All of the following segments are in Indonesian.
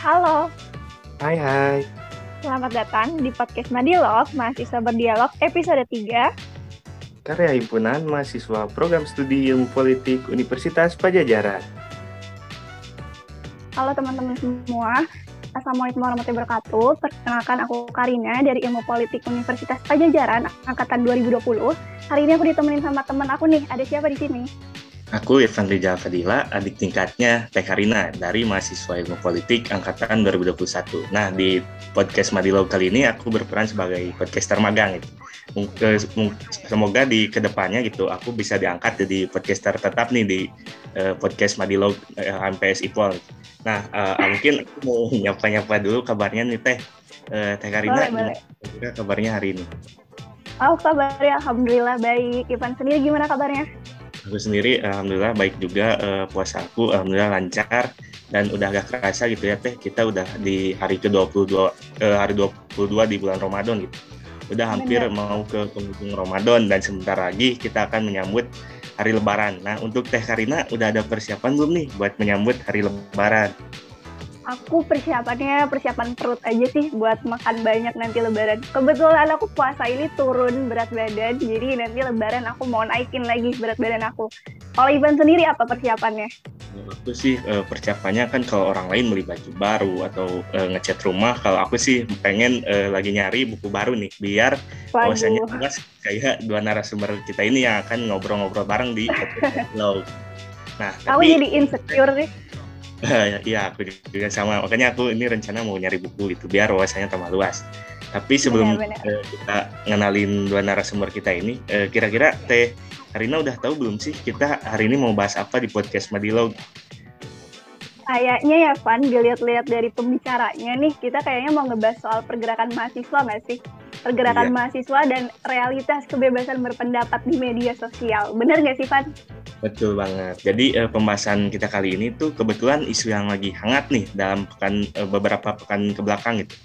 Halo, Hai hai, selamat datang di podcast Madilog, Mahasiswa Berdialog episode 3. karya himpunan mahasiswa program studi ilmu politik Universitas Pajajaran. Halo teman-teman semua, Assalamualaikum warahmatullahi wabarakatuh. Perkenalkan aku Karina dari Ilmu Politik Universitas Pajajaran, Angkatan 2020. Hari ini aku ditemenin sama teman aku nih, ada siapa di sini? Aku Irfan Rizal Fadila, adik tingkatnya Teh Karina dari mahasiswa ilmu politik angkatan 2021. Nah, di podcast Madilo kali ini aku berperan sebagai podcaster magang gitu. Eh, Semoga di ke depannya gitu aku bisa diangkat jadi podcaster tetap nih di eh, podcast Madilo eh, MPS Ipol. Nah, eh, mungkin aku mau nyapa-nyapa dulu kabarnya nih Teh. Eh, Teh Karina, Boleh, boleh. kabarnya hari ini? Oh, kabarnya Alhamdulillah baik. Ivan sendiri gimana kabarnya? Aku sendiri alhamdulillah baik juga eh, puasa aku alhamdulillah lancar dan udah agak kerasa gitu ya Teh kita udah di hari ke-22 eh, hari 22 di bulan Ramadan gitu. Udah hampir Benar. mau ke penghujung Ramadan dan sebentar lagi kita akan menyambut hari lebaran. Nah, untuk Teh Karina udah ada persiapan belum nih buat menyambut hari lebaran? Aku persiapannya persiapan perut aja sih buat makan banyak nanti lebaran. Kebetulan aku puasa ini turun berat badan, jadi nanti lebaran aku mau naikin lagi berat badan aku. Kalau Ivan sendiri apa persiapannya? Aku sih eh, persiapannya kan kalau orang lain beli baju baru atau eh, ngecat rumah, kalau aku sih pengen eh, lagi nyari buku baru nih biar bahwasanya kayak dua narasumber kita ini yang akan ngobrol-ngobrol bareng di Hello. Nah, aku jadi insecure nih. ya aku juga sama. Makanya aku ini rencana mau nyari buku gitu biar wawasannya tambah luas. Tapi sebelum Benar-benar. eh, kita ngenalin dua narasumber kita ini, eh, kira-kira Teh Karina udah tahu belum sih kita hari ini mau bahas apa di podcast Madilo? Kayaknya ya Van, dilihat-lihat dari pembicaranya nih, kita kayaknya mau ngebahas soal pergerakan mahasiswa nggak sih? Pergerakan Iya. mahasiswa dan realitas kebebasan berpendapat di media sosial. Bener nggak sih Van? Betul banget. Jadi eh, pembahasan kita kali ini tuh kebetulan isu yang lagi hangat nih dalam pekan eh, beberapa pekan ke belakang gitu.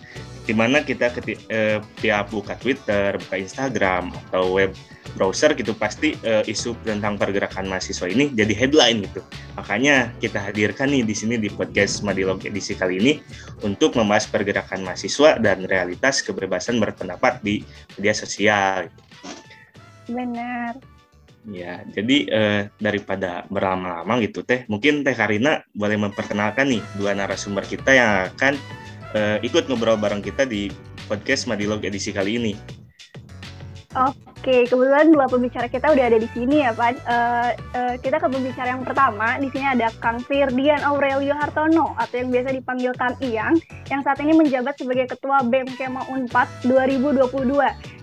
Di mana kita keti- eh, tiap buka Twitter, buka Instagram atau web browser gitu pasti eh, isu tentang pergerakan mahasiswa ini jadi headline gitu. Makanya kita hadirkan nih di sini di podcast Madilog edisi kali ini untuk membahas pergerakan mahasiswa dan realitas kebebasan berpendapat di media sosial. Benar. Ya, jadi eh, daripada berlama-lama gitu teh, mungkin teh Karina boleh memperkenalkan nih dua narasumber kita yang akan eh, ikut ngobrol bareng kita di podcast Madilog edisi kali ini. Oke, kebetulan dua pembicara kita udah ada di sini ya, Pak. Eh, eh, kita ke pembicara yang pertama. Di sini ada Kang Firdian Aurelio Hartono atau yang biasa dipanggil Kang Iyang, yang saat ini menjabat sebagai Ketua BEM Kema Unpad 2022.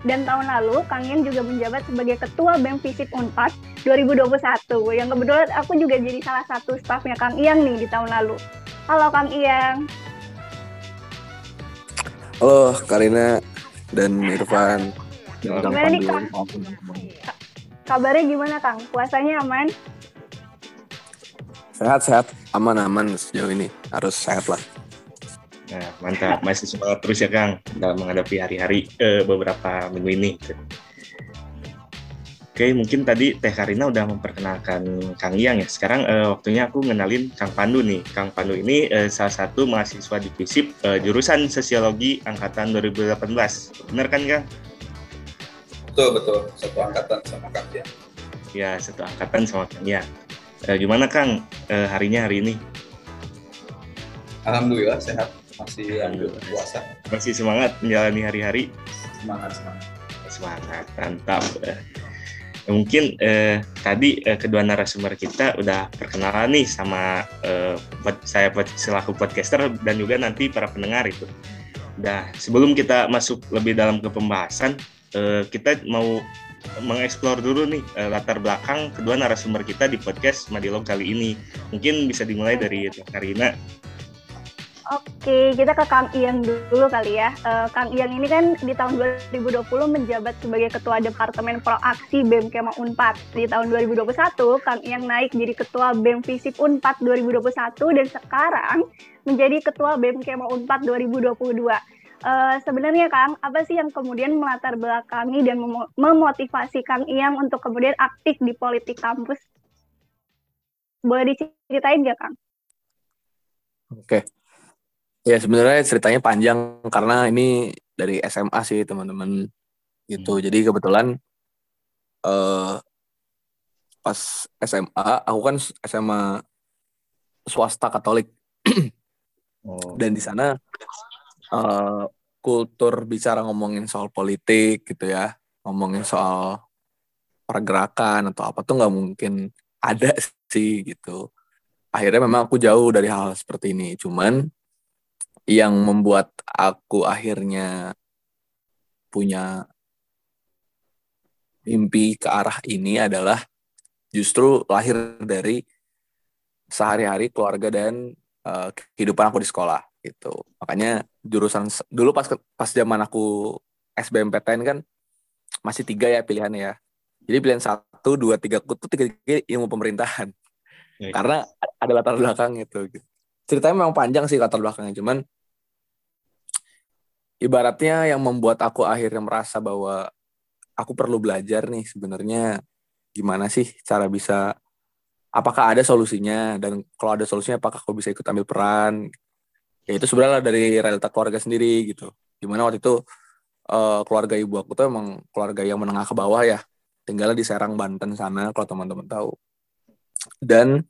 Dan tahun lalu, Kang Iyang juga menjabat sebagai Ketua BEM Visip Unpad 2021. Yang kebetulan aku juga jadi salah satu stafnya Kang Iyang nih di tahun lalu. Halo Kang Iyang. Halo Karina dan Irfan. Gimana nih, Kang? Kabarnya gimana Kang? Puasanya aman? Sehat-sehat, aman-aman sejauh ini. Harus sehat lah. Nah, mantap, masih semangat terus ya Kang dalam menghadapi hari-hari eh, beberapa minggu ini. Oke, mungkin tadi Teh Karina udah memperkenalkan Kang Iyang ya. Sekarang eh, waktunya aku ngenalin Kang Pandu nih. Kang Pandu ini eh, salah satu mahasiswa di FISIP eh, jurusan Sosiologi angkatan 2018. Bener kan Kang? Betul, betul. Satu angkatan sama Kang ya. Ya, satu angkatan sama Kang Iyang. Gimana Kang harinya hari ini? Alhamdulillah sehat. Masih Alhamdulillah. puasa. Masih semangat menjalani hari-hari? Semangat, semangat. semangat mantap Eh, mungkin eh, tadi eh, kedua narasumber kita udah perkenalan nih sama eh, pod- saya pod- selaku podcaster dan juga nanti para pendengar itu. Nah sebelum kita masuk lebih dalam ke pembahasan, eh, kita mau mengeksplor dulu nih eh, latar belakang kedua narasumber kita di podcast Madilog kali ini. Mungkin bisa dimulai dari Karina. Oke, kita ke Kang Iyang dulu kali ya. Eh, Kang Iyang ini kan di tahun 2020 menjabat sebagai Ketua Departemen Proaksi BEM Kema Unpad. Di tahun 2021, Kang Iyang naik jadi Ketua BEM Visip Unpad 2021 dan sekarang menjadi Ketua BEM Kema Unpad 2022. Eh, sebenarnya Kang, apa sih yang kemudian melatar belakangi dan memo- memotivasi Kang Iyang untuk kemudian aktif di politik kampus? Boleh diceritain nggak Kang? Oke. Ya sebenarnya ceritanya panjang karena ini dari SMA sih teman-teman gitu. Hmm. Jadi kebetulan eh pas SMA aku kan SMA swasta Katolik Oh. dan di sana eh kultur bicara ngomongin soal politik gitu ya, ngomongin soal pergerakan atau apa tuh nggak mungkin ada sih gitu. Akhirnya memang aku jauh dari hal seperti ini. Cuman yang membuat aku akhirnya punya mimpi ke arah ini adalah justru lahir dari sehari-hari keluarga dan eh, kehidupan aku di sekolah gitu. Makanya jurusan dulu pas pas zaman aku SBMPTN kan masih tiga ya pilihannya ya. Jadi pilihan satu, dua, tiga aku tuh tiga, tiga ilmu pemerintahan. Baik. Karena ada latar belakang gitu. Ceritanya memang panjang sih latar belakangnya, cuman ibaratnya yang membuat aku akhirnya merasa bahwa aku perlu belajar nih sebenarnya gimana sih cara bisa apakah ada solusinya dan kalau ada solusinya apakah aku bisa ikut ambil peran? Ya itu sebenarnya dari realita keluarga sendiri gitu. Di mana waktu itu eh, keluarga ibu aku tuh emang keluarga yang menengah ke bawah ya. Tinggalnya di Serang Banten sana kalau teman-teman tahu. Dan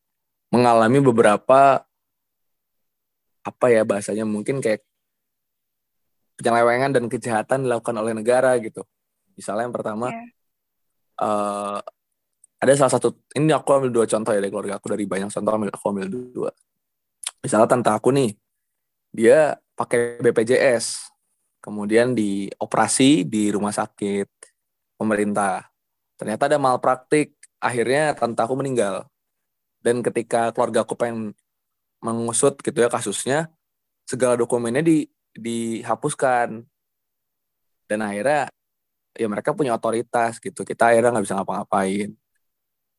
mengalami beberapa apa ya bahasanya mungkin kayak penyelewengan dan kejahatan dilakukan oleh negara gitu. Misalnya yang pertama Iya. eh, ada salah satu ini aku ambil dua contoh ya dari keluarga aku dari banyak contoh ambil aku ambil dua. Misalnya tante aku nih dia pakai BPJS kemudian dioperasi di rumah sakit pemerintah. Ternyata ada malpraktik akhirnya tante aku meninggal. Dan ketika keluarga aku pengen mengusut gitu ya kasusnya segala dokumennya di dihapuskan. Dan akhirnya ya mereka punya otoritas gitu. Kita akhirnya nggak bisa ngapa-ngapain.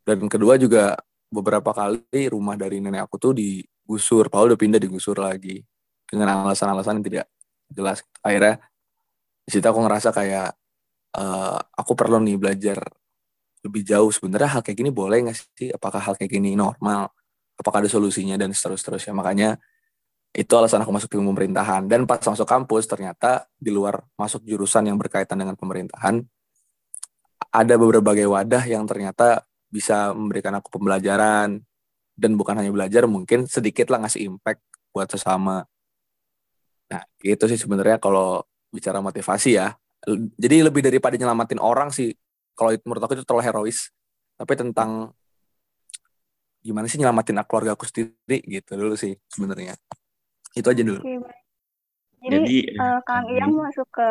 Dan kedua juga beberapa kali rumah dari nenek aku tuh digusur. Paul udah pindah digusur lagi. Dengan alasan-alasan yang tidak jelas. Akhirnya di situ aku ngerasa kayak eh, aku perlu nih belajar lebih jauh. Sebenarnya hal kayak gini boleh nggak sih? Apakah hal kayak gini normal apakah ada solusinya dan seterus-terusnya makanya itu alasan aku masuk ilmu pemerintahan. Dan pas masuk kampus ternyata di luar masuk jurusan yang berkaitan dengan pemerintahan ada berbagai wadah yang ternyata bisa memberikan aku pembelajaran. Dan bukan hanya belajar mungkin sedikit lah ngasih impact buat sesama. Nah itu sih sebenarnya kalau bicara motivasi ya. Jadi lebih daripada nyelamatin orang sih. Kalau menurut aku itu terlalu herois. Tapi tentang gimana sih nyelamatin keluarga aku sendiri gitu dulu sih sebenarnya itu aja dulu baik. Jadi, Jadi, eh, Kang Iyang masuk ke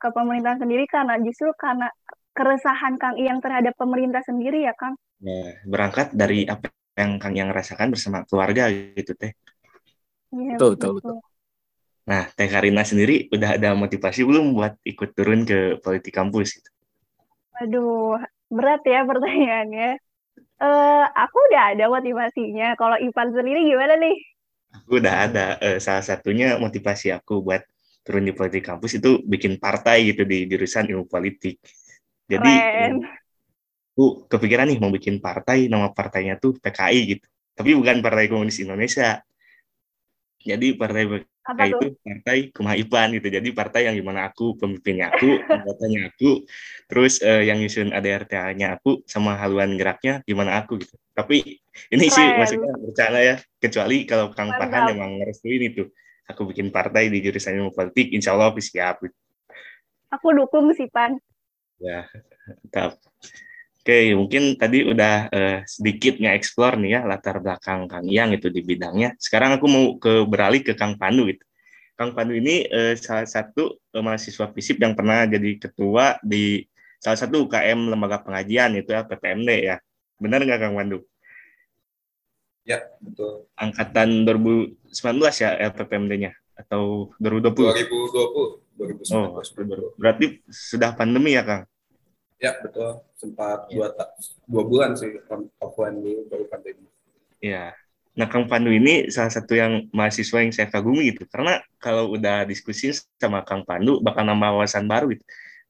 ke pemerintahan sendiri karena justru karena keresahan Kang Iyang terhadap pemerintah sendiri ya, Kang. ya, berangkat dari apa yang Kang yang rasakan bersama keluarga gitu teh. Iya, Betul, betul, betul. Nah, Teh Karina sendiri udah ada motivasi belum buat ikut turun ke politik kampus? Gitu? Waduh, berat ya pertanyaannya. Eh, aku udah ada motivasinya. Kalau Ipan sendiri gimana nih? Aku udah ada eh, salah satunya motivasi aku buat turun di politik kampus itu bikin partai gitu di jurusan ilmu politik. Jadi Keren. aku kepikiran nih mau bikin partai, nama partainya tuh PKI gitu. Tapi bukan Partai Komunis Indonesia. Jadi partai Apa PKI tuh? itu partai Kumaipan gitu. Jadi partai yang di mana aku pemimpinnya aku, anggotanya aku, terus eh, yang nyusun ADRT-nya aku sama haluan geraknya gimana aku gitu. Tapi ini sih Keren. maksudnya bercanda ya. Kecuali kalau Kang. Farhan emang ngerestuin itu. Aku bikin partai di jurusan ilmu politik, insya Allah aku siap. Gitu. Aku dukung sih, Pan. Ya, mantap. Oke, mungkin tadi udah eh, sedikit nge-explore nih ya latar belakang Kang Iyang itu di bidangnya. Sekarang aku mau ke beralih ke Kang Pandu gitu. Kang Pandu ini eh, salah satu eh, mahasiswa FISIP yang pernah jadi ketua di salah satu UKM lembaga pengajian itu ya PPMD ya. Benar nggak Kang Pandu? Ya, betul. Angkatan 2019 ya LPPMD-nya atau 2020? 2020, 2019. Oh, berarti sudah pandemi ya Kang? Ya, betul. Sempat dua, ta- dua bulan sih offline dulu baru pandemi. Iya. Nah, Kang Pandu ini salah satu yang mahasiswa yang saya kagumi gitu. Karena kalau udah diskusi sama Kang Pandu, bakal nambah wawasan baru gitu.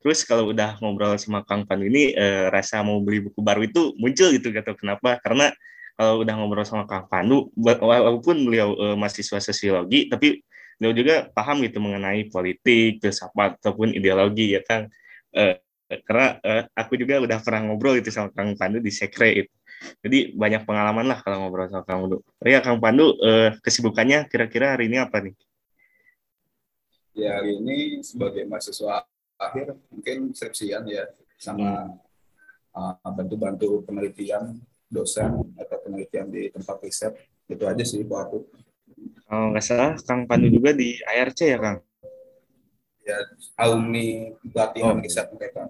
Terus kalau udah ngobrol sama Kang Pandu ini, eh, rasa mau beli buku baru itu muncul gitu. Gak tahu kenapa. Karena kalau udah ngobrol sama Kang Pandu, wa- walaupun beliau eh, mahasiswa sosiologi, tapi beliau juga paham gitu mengenai politik, filsafat ataupun ideologi ya Kang. Uh, karena uh, aku juga udah pernah ngobrol itu sama Kang Pandu di Sekre itu. Jadi banyak pengalaman lah kalau ngobrol sama Kang Pandu. Oh ya Kang Pandu, uh, kesibukannya kira-kira hari ini apa nih? Ya hari ini sebagai mahasiswa akhir mungkin skripsian ya sama hmm. uh, bantu-bantu penelitian dosen atau penelitian di tempat riset itu aja sih buat aku. Oh nggak salah Kang Pandu juga di ARC ya Kang? Ya alumni pelatihan oh. riset mereka.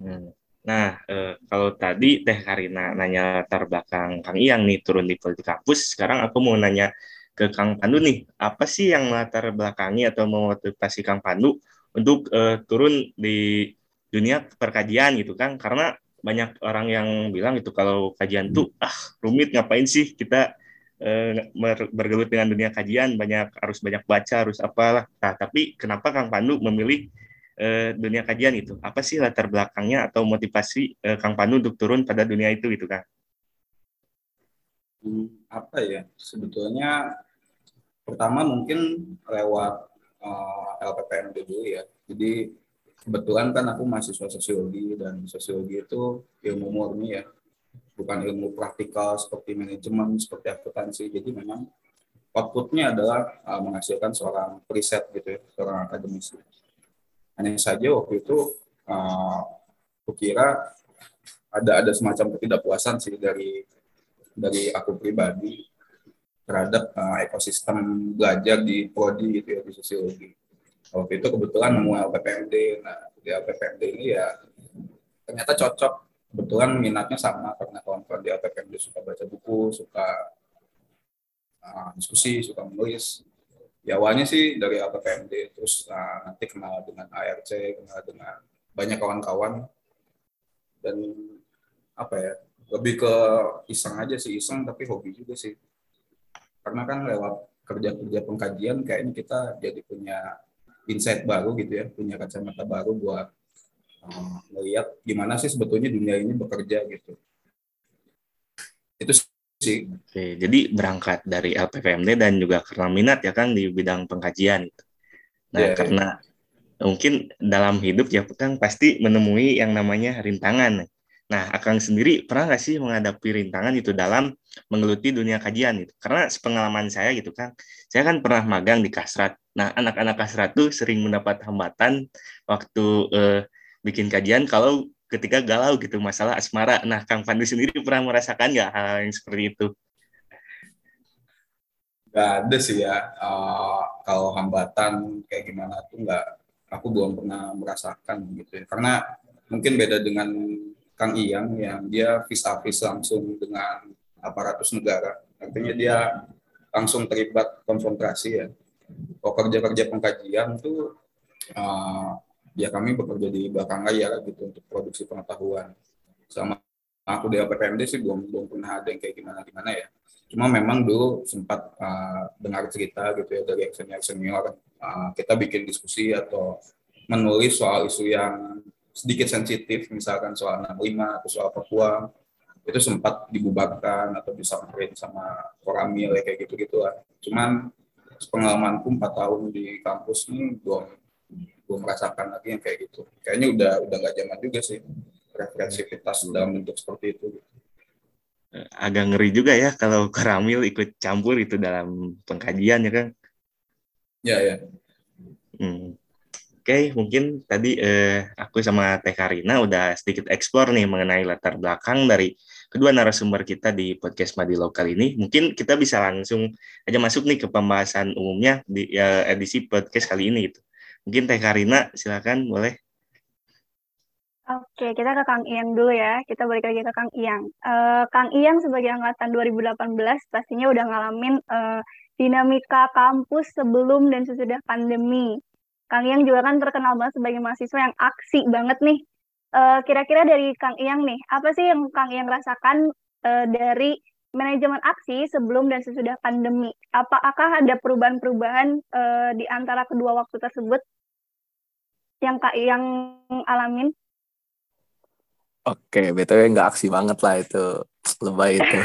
Hmm. Nah, eh, kalau tadi Teh Karina nanya latar belakang Kang Iyang nih turun di politik kampus, sekarang aku mau nanya ke Kang Pandu nih, apa sih yang latar belakangi atau memotivasi Kang Pandu untuk eh, turun di dunia perkajian gitu Kang? Karena banyak orang yang bilang itu kalau kajian tuh ah rumit ngapain sih kita eh, bergelut dengan dunia kajian banyak harus banyak baca harus apalah. Nah, tapi kenapa Kang Pandu memilih eh, dunia kajian itu? Apa sih latar belakangnya atau motivasi eh, Kang Pandu untuk turun pada dunia itu gitu kan? Apa ya? Sebetulnya pertama mungkin lewat uh, eh, LPPMD dulu ya. Jadi kebetulan kan aku mahasiswa sosiologi dan sosiologi itu ilmu murni ya, bukan ilmu praktikal seperti manajemen, seperti akuntansi. Jadi memang outputnya adalah uh, menghasilkan seorang riset gitu ya, seorang akademisi hanya saja waktu itu uh, aku kira ada ada semacam ketidakpuasan sih dari dari aku pribadi terhadap uh, ekosistem belajar di prodi gitu ya di sosiologi. Waktu itu kebetulan nemu LPPMD. Nah, di LPPMD ini ya ternyata cocok. Kebetulan minatnya sama karena kawan-kawan di LPPMD suka baca buku, suka uh, diskusi, suka menulis ya awalnya sih dari APPMD terus uh, nanti kenal dengan ARC kenal dengan banyak kawan-kawan. Dan apa ya lebih ke iseng aja sih iseng tapi hobi juga sih. Karena kan lewat kerja-kerja pengkajian kayaknya kita jadi punya insight baru gitu ya punya kacamata baru buat melihat gimana sih sebetulnya dunia ini bekerja gitu. Itu sih. Oke, jadi berangkat dari LPPMD dan juga karena minat ya kan di bidang pengkajian. Nah, yeah, iya. karena mungkin dalam hidup ya kan pasti menemui yang namanya rintangan. Nah, Akang sendiri pernah nggak sih menghadapi rintangan itu dalam menggeluti dunia kajian itu? Karena sepengalaman saya gitu kan, saya kan pernah magang di Kasrat. Nah, anak-anak Kasrat tuh sering mendapat hambatan waktu eh, bikin kajian kalau ketika galau gitu masalah asmara. Nah, Kang Pandu sendiri pernah merasakan nggak hal yang seperti itu? Gak ada sih ya. Uh, kalau hambatan kayak gimana tuh nggak, aku belum pernah merasakan gitu ya. Karena mungkin beda dengan Kang Iyang yang dia vis-a-vis langsung dengan aparatus negara. Artinya dia langsung terlibat konfrontasi ya. Kalau kerja-kerja pengkajian tuh uh, ya kami bekerja di belakang layar gitu untuk produksi pengetahuan. Sama aku di LPPMD sih belum belum pernah ada yang kayak gimana gimana ya. Cuma memang dulu sempat uh, dengar cerita gitu ya dari senior senior uh, kita bikin diskusi atau menulis soal isu yang sedikit sensitif misalkan soal 65 atau soal Papua. Itu sempat dibubarkan atau disamperin sama Koramil ya kayak gitu gitu lah cuman pengalamanku empat tahun di kampus ini belum gue merasakan lagi yang kayak gitu. Kayaknya udah udah nggak zaman juga sih referensivitas dalam bentuk seperti itu. Agak ngeri juga ya kalau Karamil ikut campur itu dalam pengkajian ya kan? Ya ya. Hmm. oke okay, mungkin tadi eh, aku sama Teh Karina udah sedikit eksplor nih mengenai latar belakang dari kedua narasumber kita di podcast Madi Lokal ini. Mungkin kita bisa langsung aja masuk nih ke pembahasan umumnya di ya, edisi podcast kali ini gitu Mungkin Teh Karina, silakan boleh. Oke, kita ke Kang Iyang dulu ya. Kita balik lagi ke Kang Iyang. Uh, Kang Iyang sebagai angkatan 2018 pastinya udah ngalamin uh, dinamika kampus sebelum dan sesudah pandemi. Kang Iyang juga kan terkenal banget sebagai mahasiswa yang aksi banget nih. eh, kira-kira dari Kang Iyang nih, apa sih yang Kang Iyang rasakan uh, dari manajemen aksi sebelum dan sesudah pandemi? Apakah ada perubahan-perubahan uh, di antara kedua waktu tersebut yang kak yang alamin? Oke, btw nggak aksi banget lah itu lebay itu.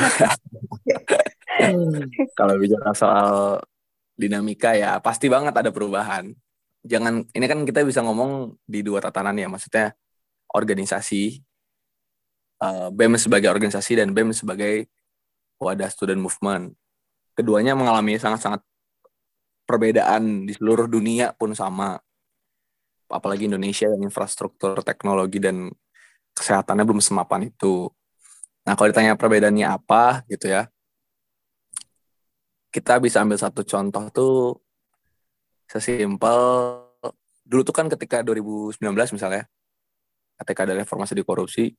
Kalau bicara soal dinamika ya pasti banget ada perubahan. Jangan ini kan kita bisa ngomong di dua tatanan ya, maksudnya organisasi uh, BEM sebagai organisasi dan BEM sebagai wadah student movement. Keduanya mengalami sangat-sangat perbedaan di seluruh dunia pun sama. Apalagi Indonesia yang infrastruktur teknologi dan kesehatannya belum semapan itu. Nah, kalau ditanya perbedaannya apa gitu ya, kita bisa ambil satu contoh tuh sesimpel dulu tuh kan ketika 2019 misalnya ketika ada reformasi di korupsi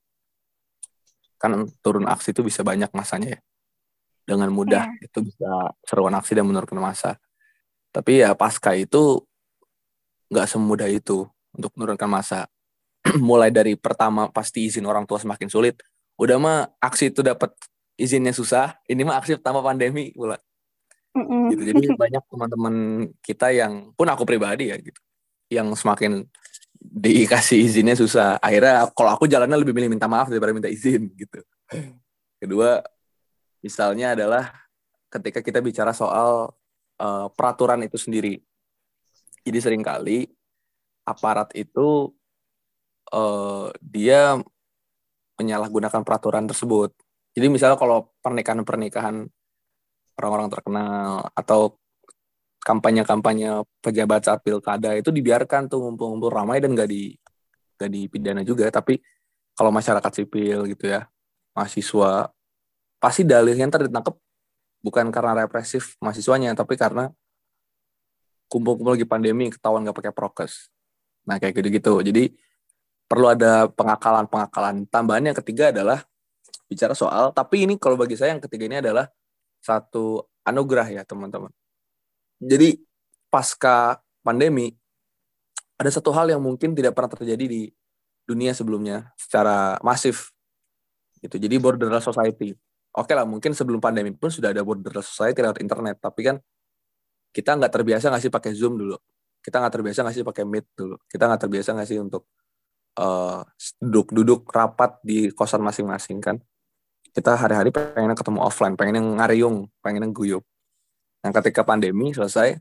kan turun aksi itu bisa banyak masanya ya dengan mudah yeah. itu bisa seruan aksi dan menurunkan masa tapi ya pasca itu nggak semudah itu untuk menurunkan masa mulai dari pertama pasti izin orang tua semakin sulit. Udah mah aksi itu dapat izinnya susah ini mah aksi pertama pandemi pula. Mm gitu. Jadi banyak teman-teman kita yang pun aku pribadi ya gitu yang semakin dikasih izinnya susah. Akhirnya kalau aku jalannya lebih milih minta maaf daripada minta izin gitu. Kedua misalnya adalah ketika kita bicara soal uh, peraturan itu sendiri. Jadi sering kali aparat itu uh, dia menyalahgunakan peraturan tersebut. Jadi misalnya kalau pernikahan-pernikahan orang-orang terkenal atau kampanye-kampanye pejabat saat pilkada itu dibiarkan tuh ngumpul-ngumpul ramai dan gak di gak dipidana juga. Tapi kalau masyarakat sipil gitu ya mahasiswa pasti dalihnya ntar ditangkap bukan karena represif mahasiswanya tapi karena kumpul-kumpul lagi pandemi ketahuan gak pakai prokes nah kayak gitu-gitu jadi perlu ada pengakalan-pengakalan tambahan yang ketiga adalah bicara soal tapi ini kalau bagi saya yang ketiga ini adalah satu anugerah ya teman-teman. Jadi pasca pandemi ada satu hal yang mungkin tidak pernah terjadi di dunia sebelumnya secara masif gitu. Jadi borderless society. Oke lah, mungkin sebelum pandemi pun sudah ada borderless society lewat internet, tapi kan kita nggak terbiasa nggak sih pakai Zoom dulu. Kita nggak terbiasa nggak sih pakai Meet dulu. Kita nggak terbiasa nggak sih untuk uh, duduk-duduk rapat di kosan masing-masing kan kita hari-hari pengen ketemu offline, pengen ngariung, pengen guyup. Nah, ketika pandemi selesai,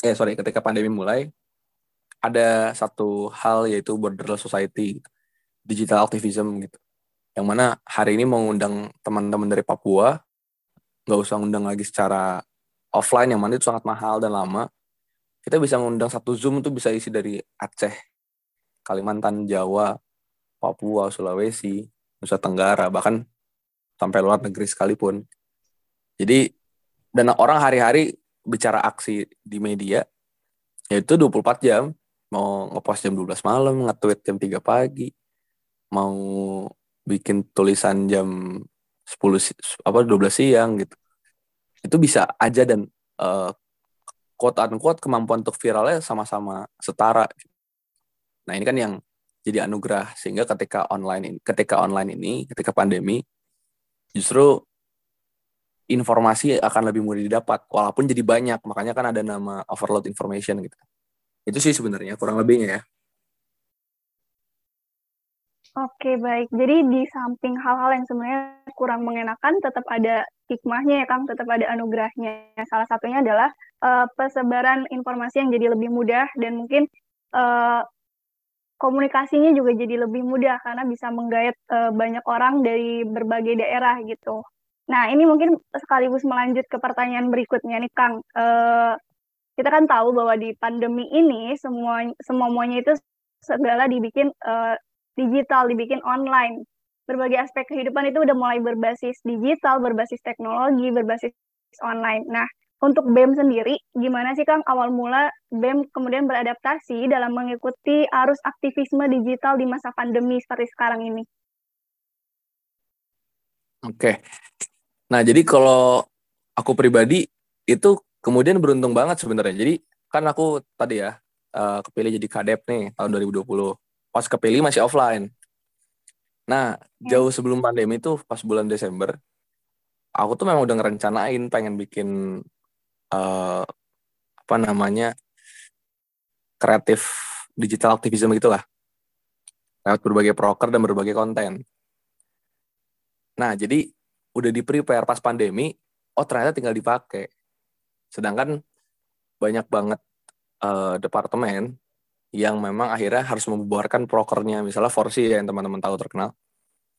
eh sorry, ketika pandemi mulai, ada satu hal yaitu borderless society, digital activism gitu. Yang mana hari ini mengundang teman-teman dari Papua, nggak usah undang lagi secara offline yang mana itu sangat mahal dan lama. Kita bisa mengundang satu Zoom itu bisa isi dari Aceh, Kalimantan, Jawa, Papua, Sulawesi, Nusa Tenggara, bahkan sampai luar negeri sekalipun. Jadi dan orang hari-hari bicara aksi di media yaitu 24 jam mau ngepost jam 12 malam, nge-tweet jam 3 pagi, mau bikin tulisan jam 10 apa 12 siang gitu. Itu bisa aja dan uh, quote unquote kemampuan untuk viralnya sama-sama setara. Nah, ini kan yang jadi anugerah sehingga ketika online ini ketika online ini ketika pandemi justru informasi akan lebih mudah didapat walaupun jadi banyak makanya kan ada nama overload information gitu itu sih sebenarnya kurang lebihnya ya Oke baik, jadi di samping hal-hal yang sebenarnya kurang mengenakan, tetap ada hikmahnya ya Kang, tetap ada anugerahnya. Salah satunya adalah uh, persebaran informasi yang jadi lebih mudah dan mungkin uh, komunikasinya juga jadi lebih mudah karena bisa menggait uh, banyak orang dari berbagai daerah gitu. Nah, ini mungkin sekaligus melanjut ke pertanyaan berikutnya nih, Kang. Uh, kita kan tahu bahwa di pandemi ini semua semuanya itu segala dibikin uh, digital, dibikin online. Berbagai aspek kehidupan itu udah mulai berbasis digital, berbasis teknologi, berbasis online. Nah, untuk BEM sendiri, gimana sih Kang awal mula BEM kemudian beradaptasi dalam mengikuti arus aktivisme digital di masa pandemi seperti sekarang ini? Oke. Nah, jadi kalau aku pribadi itu kemudian beruntung banget sebenarnya. Jadi kan aku tadi ya uh, kepilih jadi kadep nih tahun 2020. Pas kepilih masih offline. Nah, ya. jauh sebelum pandemi itu pas bulan Desember, aku tuh memang udah ngerencanain pengen bikin uh, apa namanya kreatif digital aktivisme gitulah lewat berbagai broker dan berbagai konten. Nah jadi udah di prepare pas pandemi, oh ternyata tinggal dipakai. Sedangkan banyak banget uh, departemen yang memang akhirnya harus membubarkan prokernya. Misalnya Forsi ya, yang teman-teman tahu terkenal.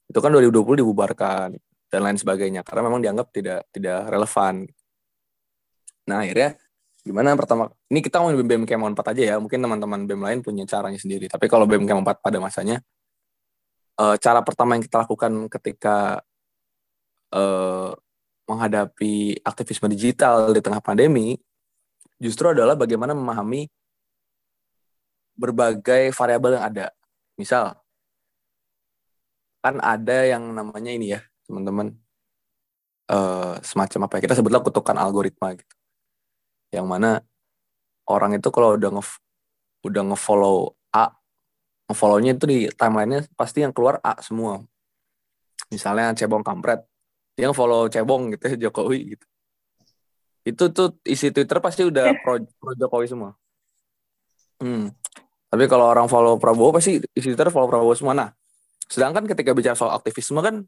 Itu kan 2020 dibubarkan dan lain sebagainya karena memang dianggap tidak tidak relevan. Nah, akhirnya gimana pertama ini kita ngomongin BEM Kemon 4 aja ya. Mungkin teman-teman BEM lain punya caranya sendiri. Tapi kalau BEM Kemon 4 pada masanya uh, cara pertama yang kita lakukan ketika uh, menghadapi aktivisme digital di tengah pandemi justru adalah bagaimana memahami berbagai variabel yang ada. Misal, kan ada yang namanya ini ya, teman-teman, uh, semacam apa ya, kita sebutlah kutukan algoritma gitu. Yang mana orang itu kalau udah nge udah ngefollow A, ngefollownya itu di timelinenya pasti yang keluar A semua. Misalnya cebong kampret, yang follow cebong gitu ya, Jokowi gitu. Itu tuh isi Twitter pasti udah pro, pro Jokowi semua. Hmm. Tapi kalau orang follow Prabowo pasti isi Twitter follow Prabowo semua. Nah, sedangkan ketika bicara soal aktivisme kan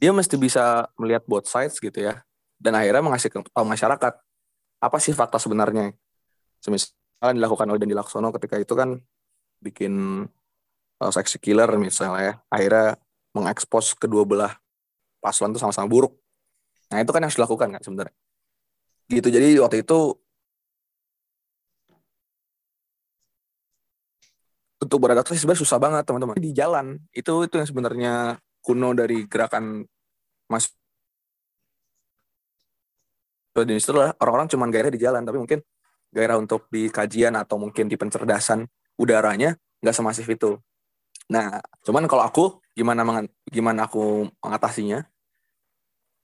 dia mesti bisa melihat both sides gitu ya. Dan akhirnya mengasih tahu masyarakat apa sih fakta sebenarnya. Misalnya dilakukan oleh Dandi Laksono ketika itu kan bikin uh, seksi killer misalnya ya. Akhirnya mengekspos kedua belah paslon itu sama-sama buruk. Nah itu kan yang harus dilakukan kan sebenarnya. Gitu jadi waktu itu untuk beradaptasi sebenarnya susah banget teman-teman. Di jalan itu itu yang sebenarnya kuno dari gerakan mas di situ orang-orang cuma gairah di jalan tapi mungkin gairah untuk di kajian atau mungkin di pencerdasan udaranya nggak semasif itu. Nah cuman kalau aku gimana gimana aku mengatasinya?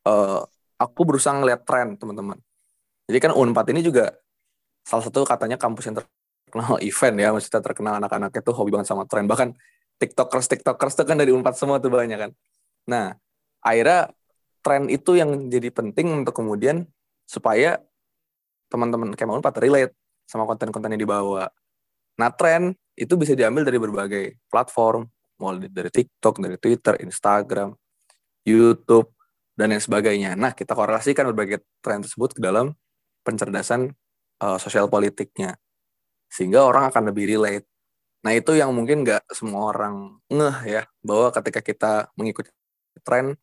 Uh, aku berusaha ngeliat tren teman-teman. Jadi kan Unpad ini juga salah satu katanya kampus yang terkenal event ya, maksudnya terkenal anak-anak itu hobi banget sama tren. Bahkan tiktokers tiktokers itu kan dari Unpad semua tuh banyak kan. Nah, akhirnya tren itu yang jadi penting untuk kemudian supaya teman-teman kayak Unpad relate sama konten-konten yang dibawa. Nah, tren itu bisa diambil dari berbagai platform, mulai dari TikTok, dari Twitter, Instagram, YouTube, dan lain sebagainya. Nah, kita korelasikan berbagai tren tersebut ke dalam pencerdasan uh, sosial politiknya sehingga orang akan lebih relate. Nah itu yang mungkin nggak semua orang ngeh ya bahwa ketika kita mengikuti tren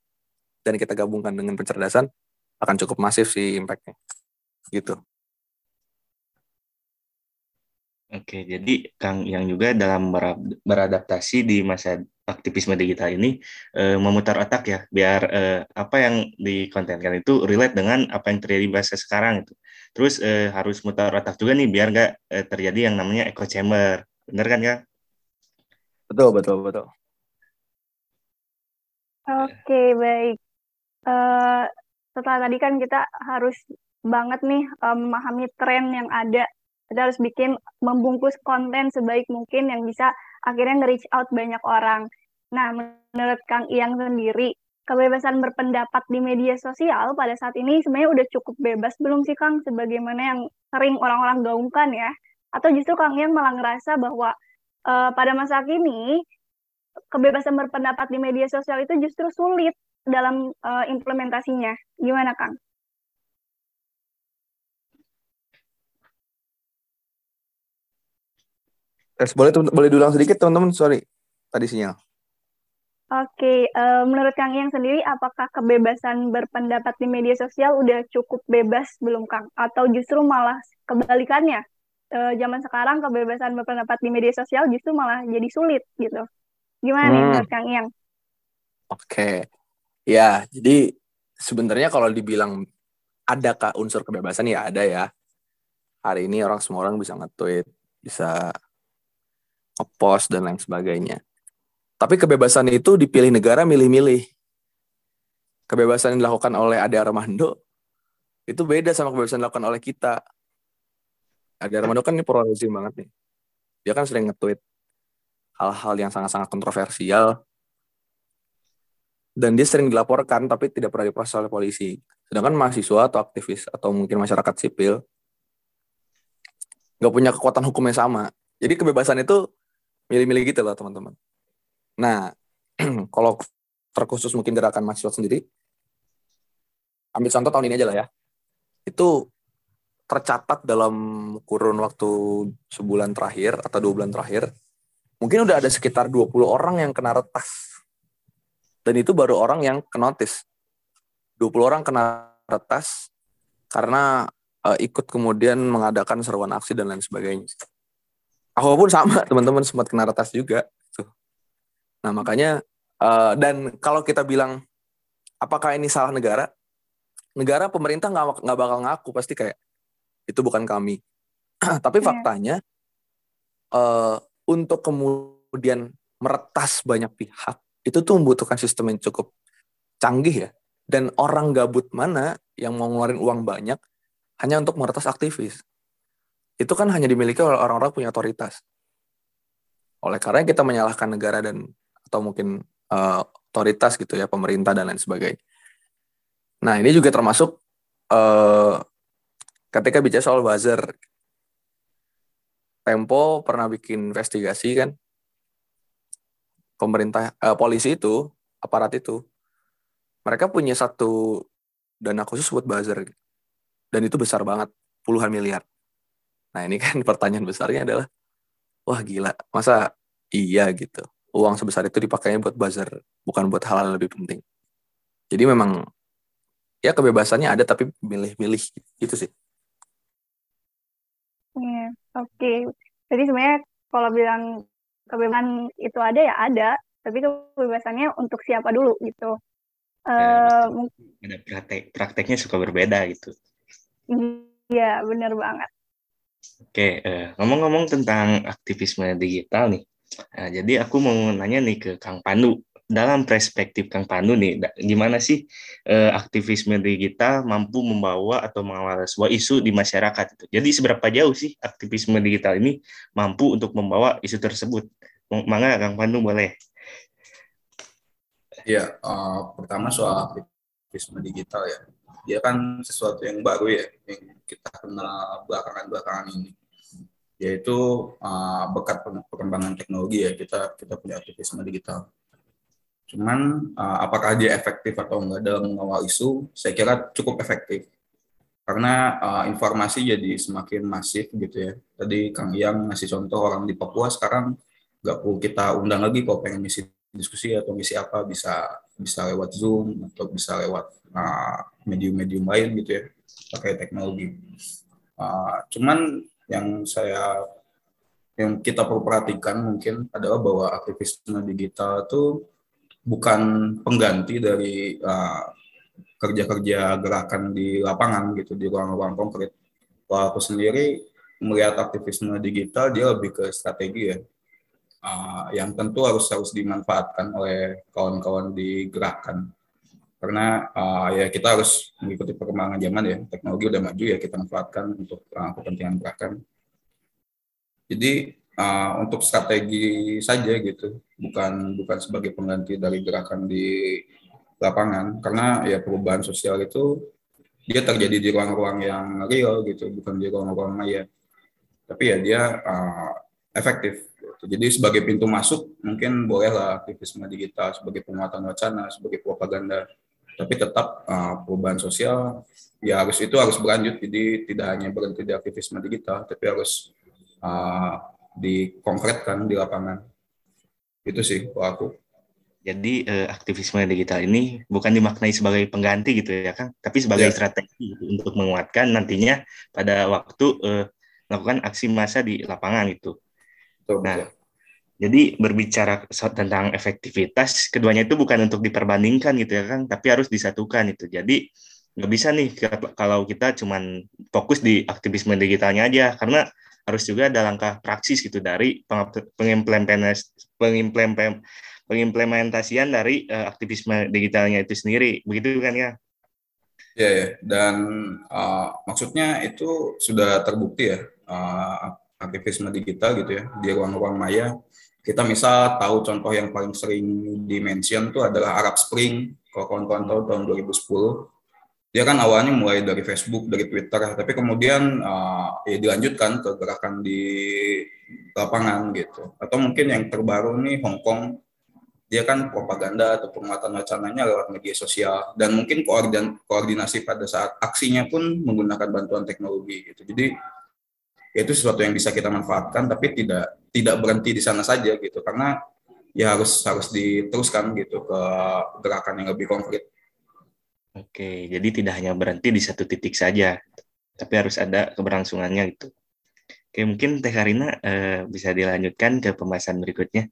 dan kita gabungkan dengan pencerdasan akan cukup masif sih impactnya gitu. Oke, jadi Kang yang juga dalam beradaptasi di masa aktivisme digital ini e, memutar otak ya, biar e, apa yang dikontenkan itu relate dengan apa yang terjadi bahasa sekarang itu. Terus e, harus mutar otak juga nih, biar nggak e, terjadi yang namanya echo chamber, bener kan ya? Betul, betul, betul. Oke, baik. Uh, setelah tadi kan kita harus banget nih um, memahami tren yang ada kita harus bikin membungkus konten sebaik mungkin yang bisa akhirnya nge-reach out banyak orang. Nah, menurut Kang Iyang sendiri, kebebasan berpendapat di media sosial pada saat ini sebenarnya udah cukup bebas belum sih Kang? Sebagaimana yang sering orang-orang gaungkan ya? Atau justru Kang Iyang malah ngerasa bahwa uh, pada masa kini kebebasan berpendapat di media sosial itu justru sulit dalam uh, implementasinya. Gimana Kang? Tes boleh boleh diulang sedikit teman-teman, sorry tadi sinyal. Oke, uh, menurut Kang Yang sendiri, apakah kebebasan berpendapat di media sosial udah cukup bebas belum Kang? Atau justru malah kebalikannya? Uh, zaman sekarang kebebasan berpendapat di media sosial justru malah jadi sulit gitu. Gimana hmm. nih menurut Kang Yang? Oke, ya jadi sebenarnya kalau dibilang adakah unsur kebebasan ya ada ya. Hari ini orang semua orang bisa nge-tweet, bisa ngepost dan lain sebagainya. Tapi kebebasan itu dipilih negara milih-milih. Kebebasan yang dilakukan oleh Ade Armando itu beda sama kebebasan yang dilakukan oleh kita. Ade Armando kan ini pro banget nih. Dia kan sering nge-tweet hal-hal yang sangat-sangat kontroversial. Dan dia sering dilaporkan tapi tidak pernah diproses oleh polisi. Sedangkan mahasiswa atau aktivis atau mungkin masyarakat sipil nggak punya kekuatan hukum yang sama. Jadi kebebasan itu milih-milih gitu loh teman-teman. Nah, kalau terkhusus mungkin gerakan mahasiswa sendiri, ambil contoh tahun ini aja lah ya. Itu tercatat dalam kurun waktu sebulan terakhir atau dua bulan terakhir, mungkin udah ada sekitar 20 orang yang kena retas. Dan itu baru orang yang kenotis. 20 orang kena retas karena uh, ikut kemudian mengadakan seruan aksi dan lain sebagainya. Aku pun sama, teman-teman sempat kena retas juga. Nah makanya, uh, dan kalau kita bilang, apakah ini salah negara? Negara pemerintah nggak nggak bakal ngaku, pasti kayak, itu bukan kami. Tapi yeah. faktanya uh, untuk kemudian meretas banyak pihak itu tuh membutuhkan sistem yang cukup canggih ya. Dan orang gabut mana yang mau ngeluarin uang banyak hanya untuk meretas aktivis. Itu kan hanya dimiliki oleh orang-orang punya otoritas. Oleh karena kita menyalahkan negara dan atau mungkin uh, otoritas gitu ya, pemerintah dan lain sebagainya. Nah ini juga termasuk uh, ketika bicara soal buzzer. Tempo pernah bikin investigasi kan, pemerintah uh, polisi itu, aparat itu, mereka punya satu dana khusus buat buzzer. Dan itu besar banget, puluhan miliar. Nah ini kan pertanyaan besarnya adalah, wah gila, masa iya gitu. Uang sebesar itu dipakainya buat buzzer, bukan buat hal, -hal lebih penting. Jadi memang ya kebebasannya ada tapi milih-milih gitu sih. Iya, oke. Jadi sebenarnya kalau bilang kebebasan itu ada ya ada, tapi kebebasannya untuk siapa dulu gitu. Ya, uh, ada praktek prakteknya suka berbeda gitu. Iya, benar banget. Oke, uh, ngomong-ngomong tentang aktivisme digital nih. Nah, jadi aku mau nanya nih ke Kang Pandu dalam perspektif Kang Pandu nih, gimana sih eh, aktivisme digital mampu membawa atau mengawal sebuah isu di masyarakat itu? Jadi seberapa jauh sih aktivisme digital ini mampu untuk membawa isu tersebut? Mangga Kang Pandu boleh. Ya, uh, pertama soal aktivisme digital ya, dia kan sesuatu yang baru ya, yang kita kenal belakangan-belakangan ini yaitu uh, berkat perkembangan teknologi ya kita kita punya aktivisme digital Cuman uh, apakah dia efektif atau enggak dalam mengawal isu? Saya kira cukup efektif. Karena uh, informasi jadi semakin masif gitu ya. Tadi Kang Yang ngasih contoh orang di Papua sekarang nggak perlu kita undang lagi kalau pengen misi diskusi atau misi apa bisa bisa lewat Zoom atau bisa lewat medium-medium uh, lain gitu ya pakai teknologi. Uh, cuman yang saya yang kita perlu perhatikan mungkin adalah bahwa aktivisme digital itu bukan pengganti dari uh, kerja-kerja gerakan di lapangan gitu di ruang-ruang konkret. Kalau aku sendiri melihat aktivisme digital dia lebih ke strategi ya, uh, yang tentu harus harus dimanfaatkan oleh kawan-kawan di gerakan. Karena uh, ya kita harus mengikuti perkembangan zaman ya, teknologi udah maju ya kita manfaatkan untuk uh, kepentingan gerakan. Jadi uh, untuk strategi saja gitu, bukan bukan sebagai pengganti dari gerakan di lapangan karena ya perubahan sosial itu dia terjadi di ruang-ruang yang real gitu, bukan di ruang-ruang maya. Tapi ya dia uh, efektif. Gitu. Jadi sebagai pintu masuk mungkin bolehlah aktivisme digital sebagai penguatan wacana, sebagai propaganda. Tapi tetap uh, perubahan sosial ya harus itu harus berlanjut. Jadi tidak hanya berhenti di aktivisme digital, tapi harus uh, dikonkretkan di lapangan. Itu sih kalau aku. Jadi eh, aktivisme digital ini bukan dimaknai sebagai pengganti gitu ya kan, tapi sebagai yeah. strategi gitu, untuk menguatkan nantinya pada waktu eh, melakukan aksi massa di lapangan itu. Betul, nah, betul. Jadi berbicara tentang efektivitas, keduanya itu bukan untuk diperbandingkan gitu ya kan, tapi harus disatukan itu. Jadi nggak bisa nih kalau kita cuman fokus di aktivisme digitalnya aja, karena harus juga ada langkah praksis gitu dari pengimplementasian pengimplementasian dari uh, aktivisme digitalnya itu sendiri begitu kan ya ya, ya. dan uh, maksudnya itu sudah terbukti ya uh, aktivisme digital gitu ya di ruang-ruang maya. Kita misal tahu contoh yang paling sering dimention itu adalah Arab Spring. Kalau kawan-kawan tahu tahun 2010 dia kan awalnya mulai dari Facebook, dari Twitter, tapi kemudian uh, ya dilanjutkan ke gerakan di lapangan gitu. Atau mungkin yang terbaru nih Hong Kong. Dia kan propaganda atau penguatan wacananya lewat media sosial. Dan mungkin koordin koordinasi pada saat aksinya pun menggunakan bantuan teknologi gitu. Jadi ya itu sesuatu yang bisa kita manfaatkan tapi tidak tidak berhenti di sana saja gitu karena ya harus harus diteruskan gitu ke gerakan yang lebih konkret. Oke, jadi tidak hanya berhenti di satu titik saja, tapi harus ada keberlangsungannya gitu. Oke, mungkin Teh Karina eh, bisa dilanjutkan ke pembahasan berikutnya.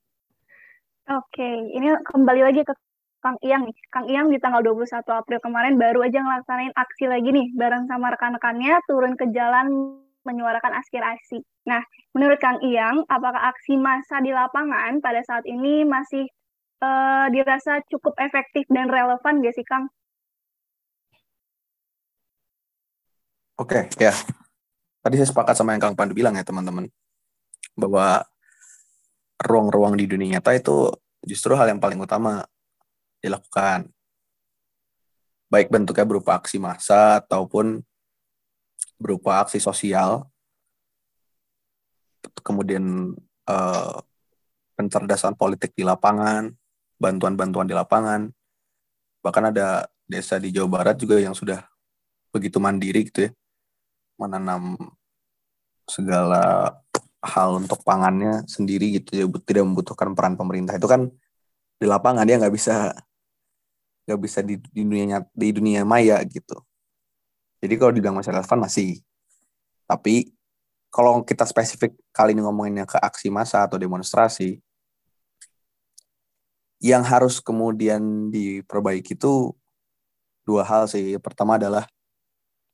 Oke, ini kembali lagi ke Kang Iyang nih. Kang Iyang di tanggal 21 April kemarin baru aja ngelaksanain aksi lagi nih bareng sama rekan-rekannya turun ke jalan menyuarakan aspirasi. Nah, menurut Kang Iyang, apakah aksi massa di lapangan pada saat ini masih uh, dirasa cukup efektif dan relevan gak sih Kang? Oke, okay, ya. Tadi saya sepakat sama yang Kang Pandu bilang ya teman-teman. Bahwa ruang-ruang di dunia nyata itu justru hal yang paling utama dilakukan. Baik bentuknya berupa aksi massa ataupun berupa aksi sosial, kemudian eh, pencerdasan politik di lapangan, bantuan-bantuan di lapangan, bahkan ada desa di Jawa Barat juga yang sudah begitu mandiri gitu ya, menanam segala hal untuk pangannya sendiri gitu ya tidak membutuhkan peran pemerintah. Itu kan di lapangan dia nggak bisa nggak bisa di, di dunia di dunia maya gitu jadi kalau dibilang masih relevan masih tapi kalau kita spesifik kali ini ngomonginnya ke aksi massa atau demonstrasi yang harus kemudian diperbaiki itu dua hal sih pertama adalah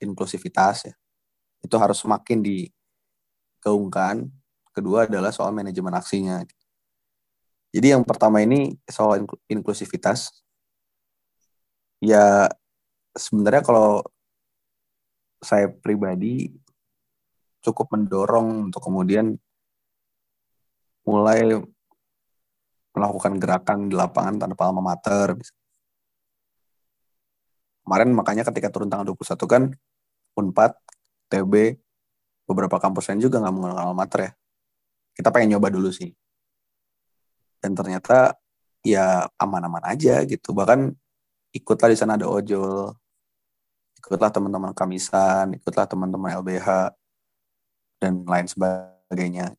inklusivitas ya itu harus semakin digaungkan kedua adalah soal manajemen aksinya. Jadi yang pertama ini soal inklusivitas. Ya sebenarnya kalau saya pribadi cukup mendorong untuk kemudian mulai melakukan gerakan di lapangan tanpa alma mater. Kemarin makanya ketika turun tanggal 21 kan Unpad, TB, beberapa kampus lain juga nggak menggunakan alma mater ya. Kita pengen nyoba dulu sih. Dan ternyata ya aman-aman aja gitu. Bahkan ikutlah di sana ada ojol ikutlah teman-teman kamisan ikutlah teman-teman LBH dan lain sebagainya.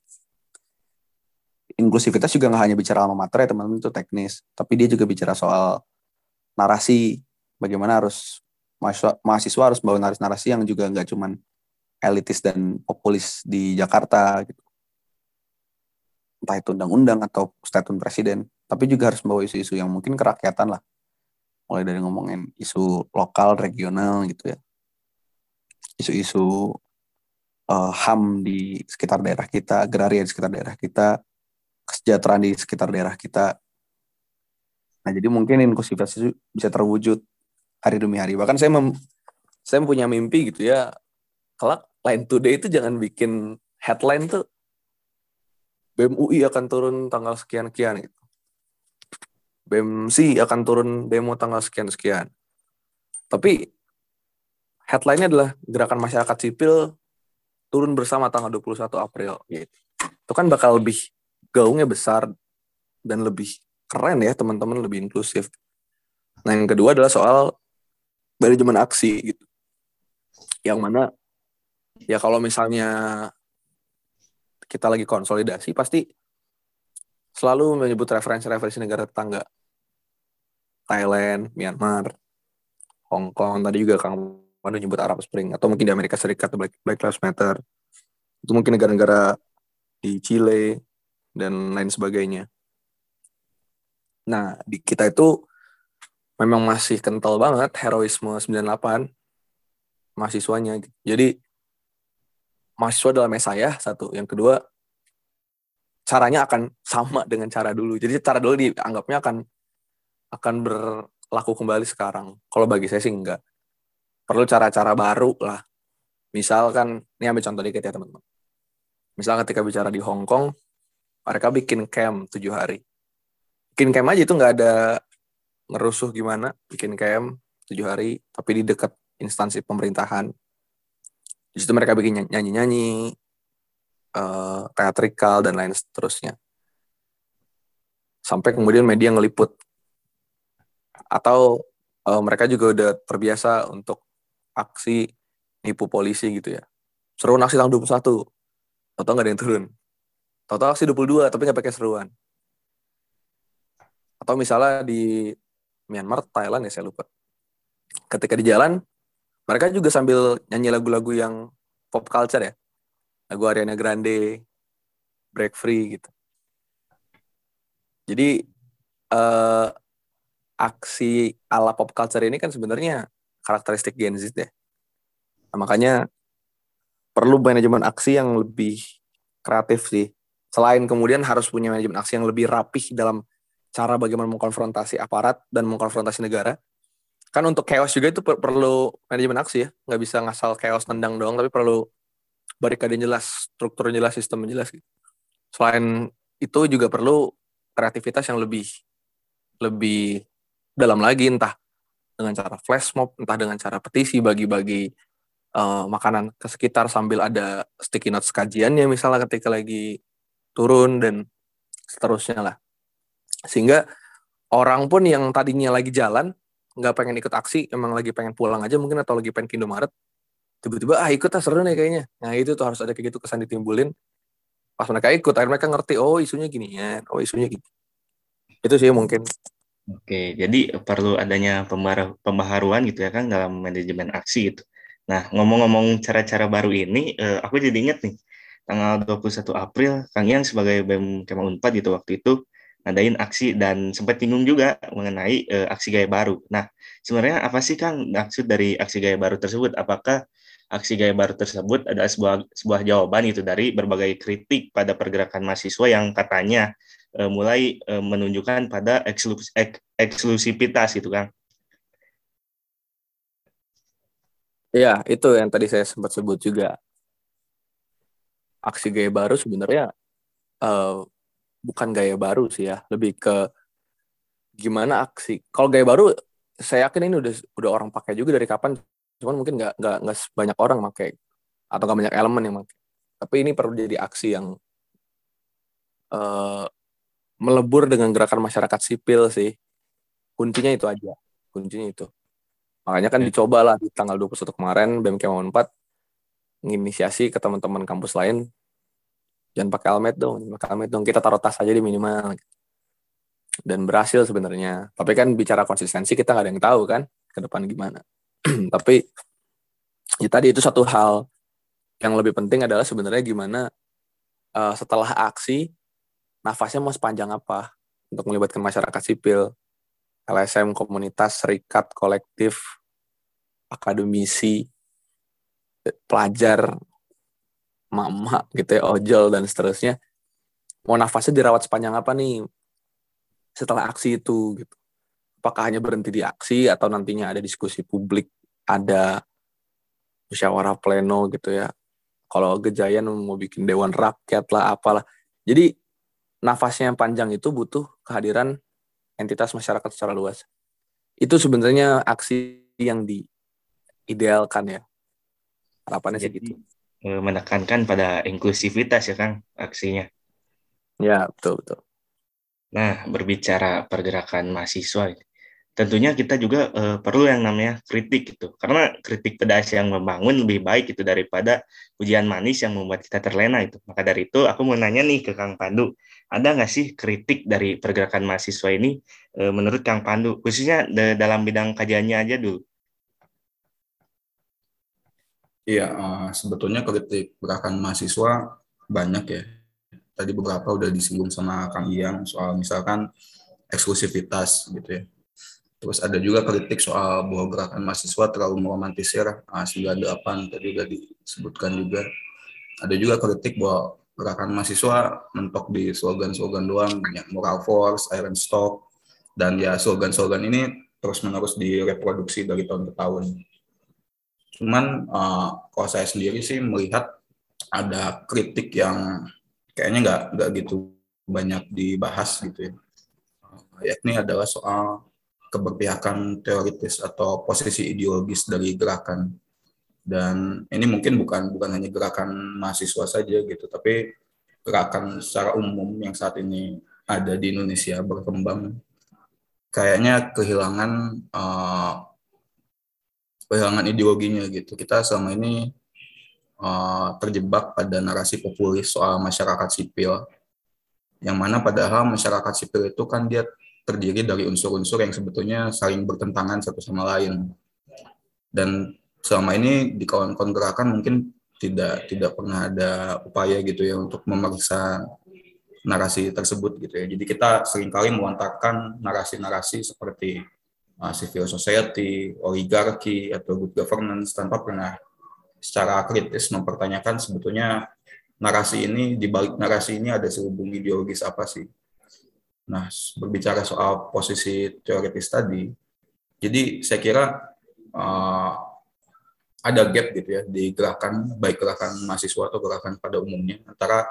Inklusivitas juga nggak hanya bicara alma mater ya teman-teman itu teknis. Tapi dia juga bicara soal narasi. Bagaimana harus mahasiswa, mahasiswa harus bawa narasi-narasi yang juga nggak cuman elitis dan populis di Jakarta gitu. Entah itu undang-undang atau statement presiden, tapi juga harus membawa isu-isu yang mungkin kerakyatan lah. Mulai dari ngomongin isu lokal, regional gitu ya. Isu-isu uh, HAM di sekitar daerah kita, agraria di sekitar daerah kita, kesejahteraan di sekitar daerah kita. Nah, jadi mungkin inklusivitas itu bisa terwujud hari demi hari. Bahkan saya mem saya punya mimpi gitu ya, kelak Line Today itu jangan bikin headline tuh BEM UI akan turun tanggal sekian-sekian gitu. BEM C akan turun demo tanggal sekian-sekian. Tapi headline-nya adalah gerakan masyarakat sipil turun bersama tanggal 21 April gitu. Itu kan bakal lebih gaungnya besar dan lebih keren ya teman-teman lebih inklusif. Nah yang kedua adalah soal manajemen aksi gitu. Yang mana ya kalau misalnya kita lagi konsolidasi pasti selalu menyebut referensi-referensi negara tetangga. Thailand, Myanmar, Hong Kong, tadi juga Kang Pandu nyebut Arab Spring, atau mungkin di Amerika Serikat, Black, Black Lives Matter. Itu mungkin negara-negara di Chile, dan lain sebagainya. Nah, di kita itu memang masih kental banget heroisme 98 mahasiswanya. Jadi mahasiswa dalam saya satu yang kedua caranya akan sama dengan cara dulu jadi cara dulu dianggapnya akan akan berlaku kembali sekarang? Kalau bagi saya sih enggak. Perlu cara-cara baru lah. Misalkan ini ambil contoh dikit ya teman-teman. Misal ketika bicara di Hong Kong mereka bikin camp tujuh hari. Bikin camp aja itu nggak ada ngerusuh gimana. Bikin camp tujuh hari tapi di dekat instansi pemerintahan. Di situ mereka bikin nyanyi-nyanyi, uh, teatrikal dan lain seterusnya. sampai kemudian media ngeliput atau uh, mereka juga udah terbiasa untuk aksi nipu polisi gitu ya. Seruan aksi tanggal 21 atau nggak ada yang turun? Tahu-tahu aksi 22 tapi nggak pakai seruan. Atau misalnya di Myanmar Thailand ya saya lupa. Ketika di jalan mereka juga sambil nyanyi lagu-lagu yang pop culture ya. Lagu Ariana Grande Break Free gitu. Jadi uh, aksi ala pop culture ini kan sebenarnya karakteristik Gen Z deh. Nah, makanya perlu manajemen aksi yang lebih kreatif sih. Selain kemudian harus punya manajemen aksi yang lebih rapih dalam cara bagaimana mengkonfrontasi aparat dan mengkonfrontasi negara. Kan untuk chaos juga itu per perlu manajemen aksi ya. Nggak bisa ngasal chaos tendang doang, tapi perlu barikade jelas, struktur jelas, sistem jelas gitu. Selain itu juga perlu kreativitas yang lebih lebih dalam lagi entah dengan cara flash mob entah dengan cara petisi bagi-bagi uh, makanan ke sekitar sambil ada sticky notes kajiannya misalnya ketika lagi turun dan seterusnya lah. Sehingga orang pun yang tadinya lagi jalan nggak pengen ikut aksi emang lagi pengen pulang aja mungkin atau lagi pengen ke Indomaret tiba-tiba ah ikut ah seru nih kayaknya. Nah itu tuh harus ada kayak gitu kesan ditimbulin. Pas mereka ikut akhirnya mereka ngerti oh isunya gini ya oh isunya gitu itu sih mungkin Oke, jadi perlu adanya pembaharuan gitu ya kan dalam manajemen aksi itu. Nah, ngomong-ngomong cara-cara baru ini, eh, aku jadi ingat nih, tanggal 21 April, Kang Yang sebagai BEM Kema Unpad gitu waktu itu ngadain aksi dan sempat bingung juga mengenai eh, aksi gaya baru. Nah, sebenarnya apa sih Kang maksud dari aksi gaya baru tersebut? Apakah aksi gaya baru tersebut ada sebuah sebuah jawaban itu dari berbagai kritik pada pergerakan mahasiswa yang katanya uh, mulai uh, menunjukkan pada ekslus ek eksklusivitas gitu kan. Ya, itu yang tadi saya sempat sebut juga. Aksi gaya baru sebenarnya uh, bukan gaya baru sih ya, lebih ke gimana aksi. Kalau gaya baru, saya yakin ini udah udah orang pakai juga dari kapan cuman mungkin nggak nggak nggak banyak orang pakai atau nggak banyak elemen yang pakai tapi ini perlu jadi aksi yang uh, melebur dengan gerakan masyarakat sipil sih. Kuncinya itu aja. Kuncinya itu. Makanya kan dicoba lah di tanggal 21 kemarin BMK 4 menginisiasi ke teman-teman kampus lain. Jangan pakai helmet dong jangan pakai helmet dong. Kita taruh tas aja di minimal. Dan berhasil sebenarnya. Tapi kan bicara konsistensi kita nggak ada yang tahu kan ke depan gimana. Tapi ya tadi itu satu hal. Yang lebih penting adalah sebenarnya gimana uh, setelah aksi nafasnya mau sepanjang apa untuk melibatkan masyarakat sipil, LSM, komunitas, serikat, kolektif, akademisi, pelajar, mama gitu ya, ojol dan seterusnya. Mau nafasnya dirawat sepanjang apa nih setelah aksi itu gitu apakah hanya berhenti di aksi atau nantinya ada diskusi publik, ada musyawarah pleno gitu ya. Kalau Gejayan mau bikin dewan rakyat lah, apalah. Jadi nafasnya yang panjang itu butuh kehadiran entitas masyarakat secara luas. Itu sebenarnya aksi yang diidealkan ya. Harapannya sih gitu. Eh, menekankan pada inklusivitas ya Kang aksinya. Ya, betul betul. Nah, berbicara pergerakan mahasiswa, tentunya kita juga uh, perlu yang namanya kritik gitu. Karena kritik pedas yang membangun lebih baik itu daripada ujian manis yang membuat kita terlena itu maka dari itu aku mau nanya nih ke Kang Pandu. Ada nggak sih kritik dari pergerakan mahasiswa ini uh, menurut Kang Pandu? Khususnya dalam bidang kajiannya aja dulu. Iya, uh, sebetulnya kritik gerakan mahasiswa banyak ya. Tadi beberapa udah disinggung sama Kang Iyang soal misalkan eksklusivitas gitu ya Terus ada juga kritik soal bahwa gerakan mahasiswa terlalu meromantisir uh, 98 tadi juga disebutkan juga. Ada juga kritik bahwa gerakan mahasiswa mentok di slogan-slogan doang, banyak moral force, iron stock, dan ya slogan-slogan ini terus-menerus direproduksi dari tahun ke tahun. Cuman uh, kalau saya sendiri sih melihat ada kritik yang kayaknya nggak nggak gitu banyak dibahas gitu ya. Yakni adalah soal keberpihakan teoritis atau posisi ideologis dari gerakan dan ini mungkin bukan bukan hanya gerakan mahasiswa saja gitu tapi gerakan secara umum yang saat ini ada di Indonesia berkembang kayaknya kehilangan uh, kehilangan ideologinya gitu. Kita selama ini uh, terjebak pada narasi populis soal masyarakat sipil, yang mana padahal masyarakat sipil itu kan dia terdiri dari unsur-unsur yang sebetulnya saling bertentangan satu sama lain. Dan selama ini di kawan-kawan gerakan mungkin tidak tidak pernah ada upaya gitu ya untuk memeriksa narasi tersebut gitu ya. Jadi kita sering kali melontarkan narasi-narasi seperti uh, civil society, oligarki atau good governance tanpa pernah secara kritis mempertanyakan sebetulnya narasi ini di balik narasi ini ada selubung ideologis apa sih. Nah, berbicara soal posisi teoritis tadi, jadi saya kira uh, ada gap gitu ya di gerakan baik gerakan mahasiswa atau gerakan pada umumnya antara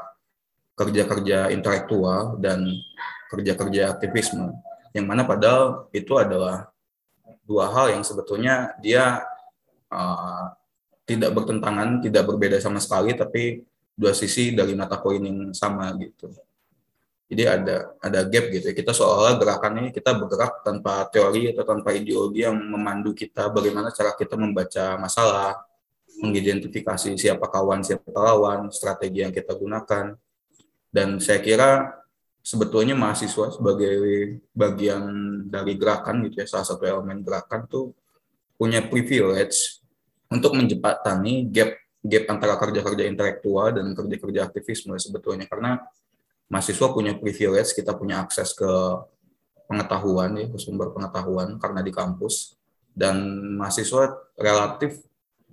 kerja-kerja intelektual dan kerja-kerja aktivisme yang mana padahal itu adalah dua hal yang sebetulnya dia uh, tidak bertentangan, tidak berbeda sama sekali, tapi dua sisi dari mata koin yang sama gitu. Jadi ada ada gap gitu ya. Kita seolah gerakan ini kita bergerak tanpa teori atau tanpa ideologi yang memandu kita bagaimana cara kita membaca masalah, mengidentifikasi siapa kawan, siapa lawan, strategi yang kita gunakan. Dan saya kira sebetulnya mahasiswa sebagai bagian dari gerakan gitu ya, salah satu elemen gerakan tuh punya privilege untuk menjembatani gap gap antara kerja-kerja intelektual dan kerja-kerja aktivisme sebetulnya karena mahasiswa punya privilege, kita punya akses ke pengetahuan ya, ke sumber pengetahuan karena di kampus dan mahasiswa relatif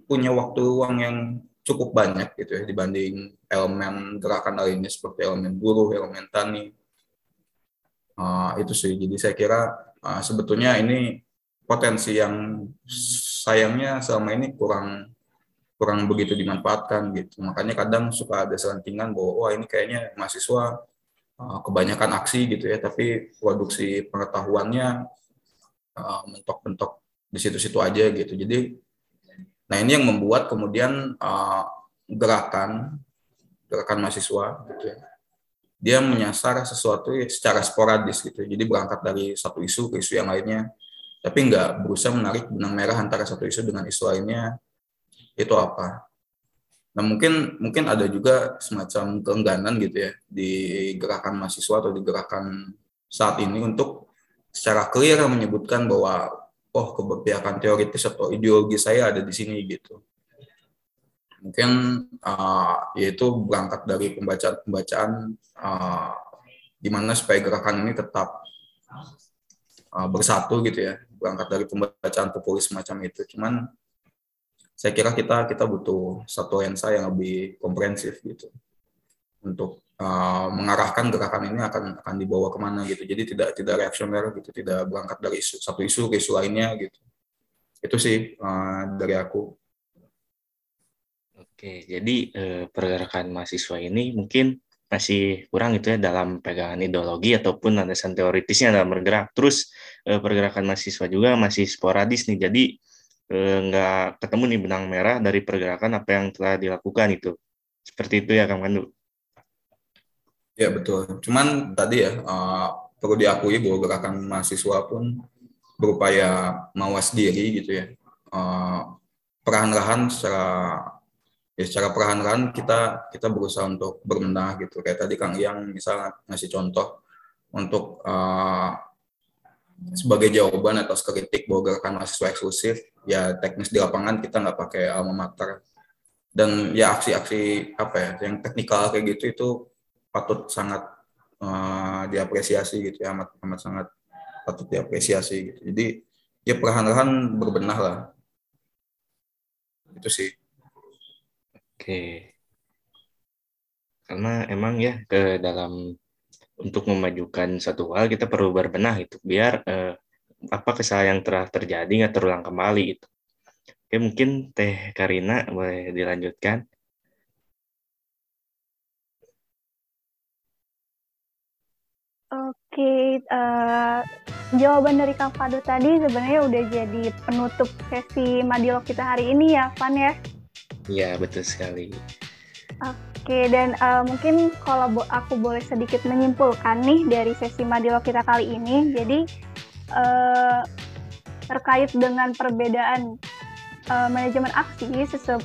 punya waktu luang yang cukup banyak gitu ya dibanding elemen gerakan lainnya seperti elemen buruh, elemen tani. Uh, itu sih. Jadi saya kira uh, sebetulnya ini potensi yang sayangnya selama ini kurang kurang begitu dimanfaatkan gitu. Makanya kadang suka ada selentingan bahwa wah ini kayaknya mahasiswa uh, kebanyakan aksi gitu ya, tapi produksi pengetahuannya uh, mentok-mentok di situ-situ aja gitu. Jadi nah ini yang membuat kemudian uh, gerakan gerakan mahasiswa gitu ya. Dia menyasar sesuatu secara sporadis gitu. Jadi berangkat dari satu isu ke isu yang lainnya, tapi nggak berusaha menarik benang merah antara satu isu dengan isu lainnya itu apa. Nah mungkin mungkin ada juga semacam keengganan gitu ya di gerakan mahasiswa atau di gerakan saat ini untuk secara clear menyebutkan bahwa oh keberpihakan teoritis atau ideologi saya ada di sini gitu. Mungkin uh, yaitu berangkat dari pembacaan-pembacaan uh, supaya gerakan ini tetap uh, bersatu gitu ya, berangkat dari pembacaan populis semacam itu. Cuman saya kira kita kita butuh satu lensa yang lebih komprehensif gitu untuk uh, mengarahkan gerakan ini akan akan dibawa ke mana gitu jadi tidak tidak reaksioner gitu tidak berangkat dari isu, satu isu ke isu lainnya gitu itu sih uh, dari aku oke jadi uh, pergerakan mahasiswa ini mungkin masih kurang itu ya dalam pegangan ideologi ataupun landasan teoritisnya dalam bergerak. Terus pergerakan mahasiswa juga masih sporadis nih. Jadi nggak ketemu nih benang merah dari pergerakan apa yang telah dilakukan itu. Seperti itu ya Kang Pandu. Ya betul. Cuman tadi ya uh, perlu diakui bahwa gerakan mahasiswa pun berupaya mawas diri gitu ya. Uh, perlahan-lahan secara ya secara perlahan-lahan kita kita berusaha untuk berbenah gitu. Kayak tadi Kang Yang misalnya ngasih contoh untuk uh, sebagai jawaban atas kritik bahwa gerakan mahasiswa eksklusif ya teknis di lapangan kita nggak pakai alma mater. Dan ya aksi-aksi apa ya yang teknikal kayak gitu itu patut sangat uh, diapresiasi gitu ya amat amat sangat patut diapresiasi gitu. Jadi ya perlahan-lahan berbenah lah. Itu sih. Oke. Karena emang ya ke dalam untuk memajukan satu hal kita perlu berbenah itu biar eh, apa kesalahan yang telah terjadi nggak terulang kembali itu. Oke mungkin Teh Karina boleh dilanjutkan. Oke, uh, jawaban dari Kang Fado tadi sebenarnya udah jadi penutup sesi Madilog kita hari ini ya, Van ya? Iya, betul sekali. Oke, dan uh, mungkin kalau aku boleh sedikit menyimpulkan nih dari sesi Madilo kita kali ini, jadi uh, terkait dengan perbedaan uh, manajemen aksi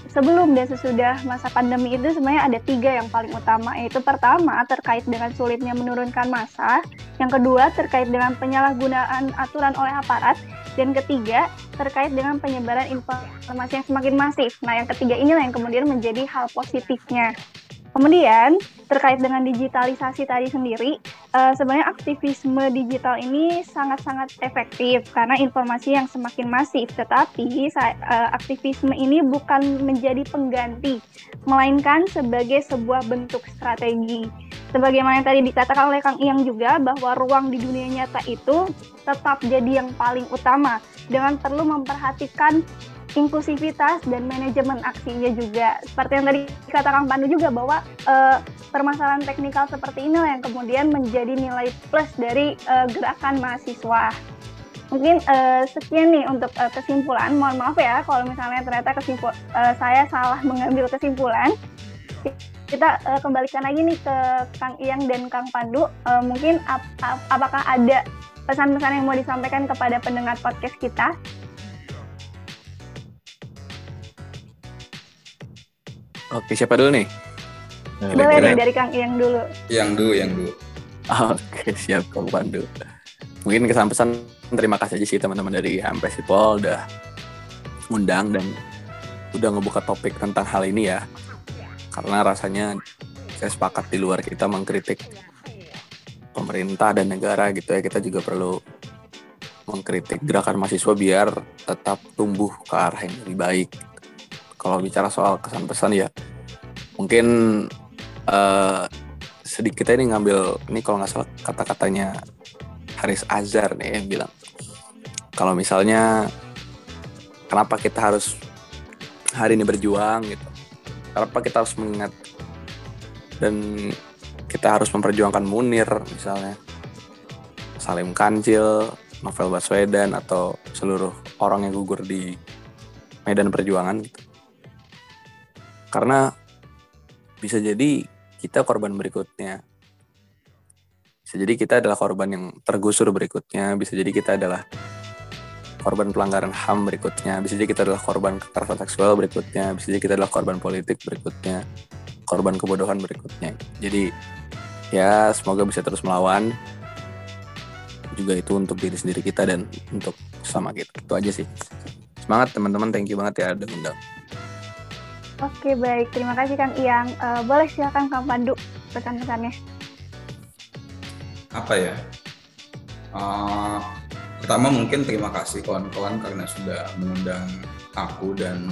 sebelum dan sesudah masa pandemi itu sebenarnya ada tiga yang paling utama, yaitu pertama terkait dengan sulitnya menurunkan masa, yang kedua terkait dengan penyalahgunaan aturan oleh aparat, dan ketiga terkait dengan penyebaran informasi yang semakin masif. Nah, yang ketiga inilah yang kemudian menjadi hal positifnya. Kemudian terkait dengan digitalisasi tadi sendiri, uh, sebenarnya aktivisme digital ini sangat-sangat efektif karena informasi yang semakin masif. Tetapi uh, aktivisme ini bukan menjadi pengganti, melainkan sebagai sebuah bentuk strategi. Sebagaimana yang tadi dikatakan oleh Kang Iyang juga bahwa ruang di dunia nyata itu tetap jadi yang paling utama dengan perlu memperhatikan inklusivitas dan manajemen aksinya juga. Seperti yang tadi kata Pandu juga bahwa uh, permasalahan teknikal seperti inilah yang kemudian menjadi nilai plus dari uh, gerakan mahasiswa. Mungkin uh, sekian nih untuk uh, kesimpulan. Mohon maaf ya kalau misalnya ternyata kesimpul uh, saya salah mengambil kesimpulan. Kita uh, kembalikan lagi nih ke Kang Iyang dan Kang Pandu. Uh, mungkin ap ap apakah ada pesan-pesan yang mau disampaikan kepada pendengar podcast kita? Oke, siapa dulu nih? Nah, Boleh nih dari Kang Iyang dulu. Yang dulu, yang dulu. Oke, siap Kang Pandu. Mungkin kesan pesan terima kasih aja sih teman-teman dari Hampers People udah undang dan udah ngebuka topik tentang hal ini ya. Karena rasanya saya sepakat di luar kita mengkritik pemerintah dan negara gitu ya kita juga perlu mengkritik gerakan mahasiswa biar tetap tumbuh ke arah yang lebih baik. Kalau bicara soal kesan pesan ya mungkin uh, sedikit ini ngambil ini kalau nggak salah kata-katanya Haris Azhar nih yang bilang kalau misalnya kenapa kita harus hari ini berjuang gitu kenapa kita harus mengingat dan kita harus memperjuangkan Munir misalnya Salim Kancil, Novel Baswedan atau seluruh orang yang gugur di medan perjuangan gitu. Karena bisa jadi kita korban berikutnya. Bisa jadi kita adalah korban yang tergusur berikutnya, bisa jadi kita adalah korban pelanggaran HAM berikutnya, bisa jadi kita adalah korban kekerasan seksual berikutnya, bisa jadi kita adalah korban politik berikutnya, korban kebodohan berikutnya. Jadi ya semoga bisa terus melawan. Juga itu untuk diri sendiri kita dan untuk sama kita. Itu aja sih. Semangat teman-teman. Thank you banget ya udah undang Oke baik, terima kasih Kang Iyang. Uh, boleh silakan Kang Pandu pesan-pesannya. Apa ya? Uh, pertama mungkin terima kasih kawan-kawan karena sudah mengundang aku dan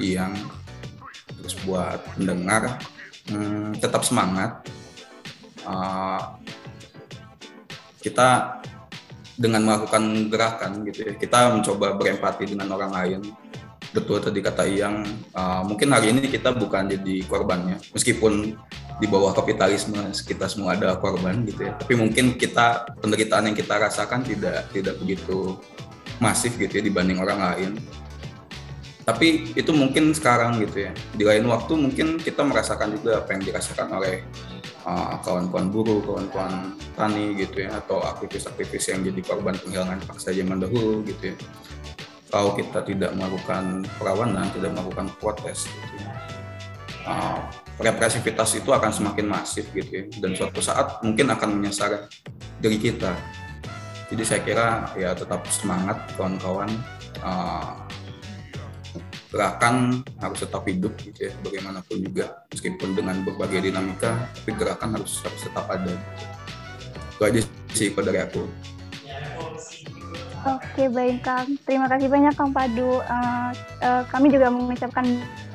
Iyang terus buat mendengar. Hmm, tetap semangat, uh, kita dengan melakukan gerakan gitu ya kita mencoba berempati dengan orang lain betul tadi kata yang uh, mungkin hari ini kita bukan jadi korbannya meskipun di bawah kapitalisme kita semua ada korban gitu ya. Tapi mungkin kita penderitaan yang kita rasakan tidak tidak begitu masif gitu ya dibanding orang lain. Tapi itu mungkin sekarang gitu ya. Di lain waktu mungkin kita merasakan juga apa yang dirasakan oleh uh, kawan-kawan buruh, kawan-kawan tani gitu ya, atau aktivis-aktivis yang jadi korban penghilangan paksa zaman dahulu gitu ya. Kalau kita tidak melakukan perlawanan, tidak melakukan protes gitu ya, uh, represivitas itu akan semakin masif gitu ya, dan suatu saat mungkin akan menyasar diri kita. Jadi saya kira ya tetap semangat kawan-kawan. Uh, gerakan harus tetap hidup gitu ya bagaimanapun juga. Meskipun dengan berbagai dinamika tapi gerakan harus harus tetap ada itu aja sih dari aku Oke baik Kang, terima kasih banyak Kang Padu. Uh, uh, kami juga mengucapkan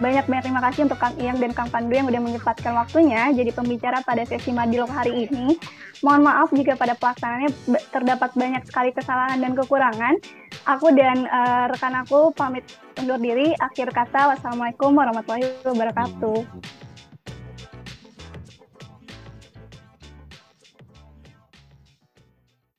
banyak banyak terima kasih untuk Kang Iyang dan Kang Pandu yang sudah menyempatkan waktunya jadi pembicara pada sesi Madilog hari ini. Mohon maaf jika pada pelaksanaannya terdapat banyak sekali kesalahan dan kekurangan. Aku dan uh, rekan aku pamit undur diri. Akhir kata, wassalamualaikum warahmatullahi wabarakatuh.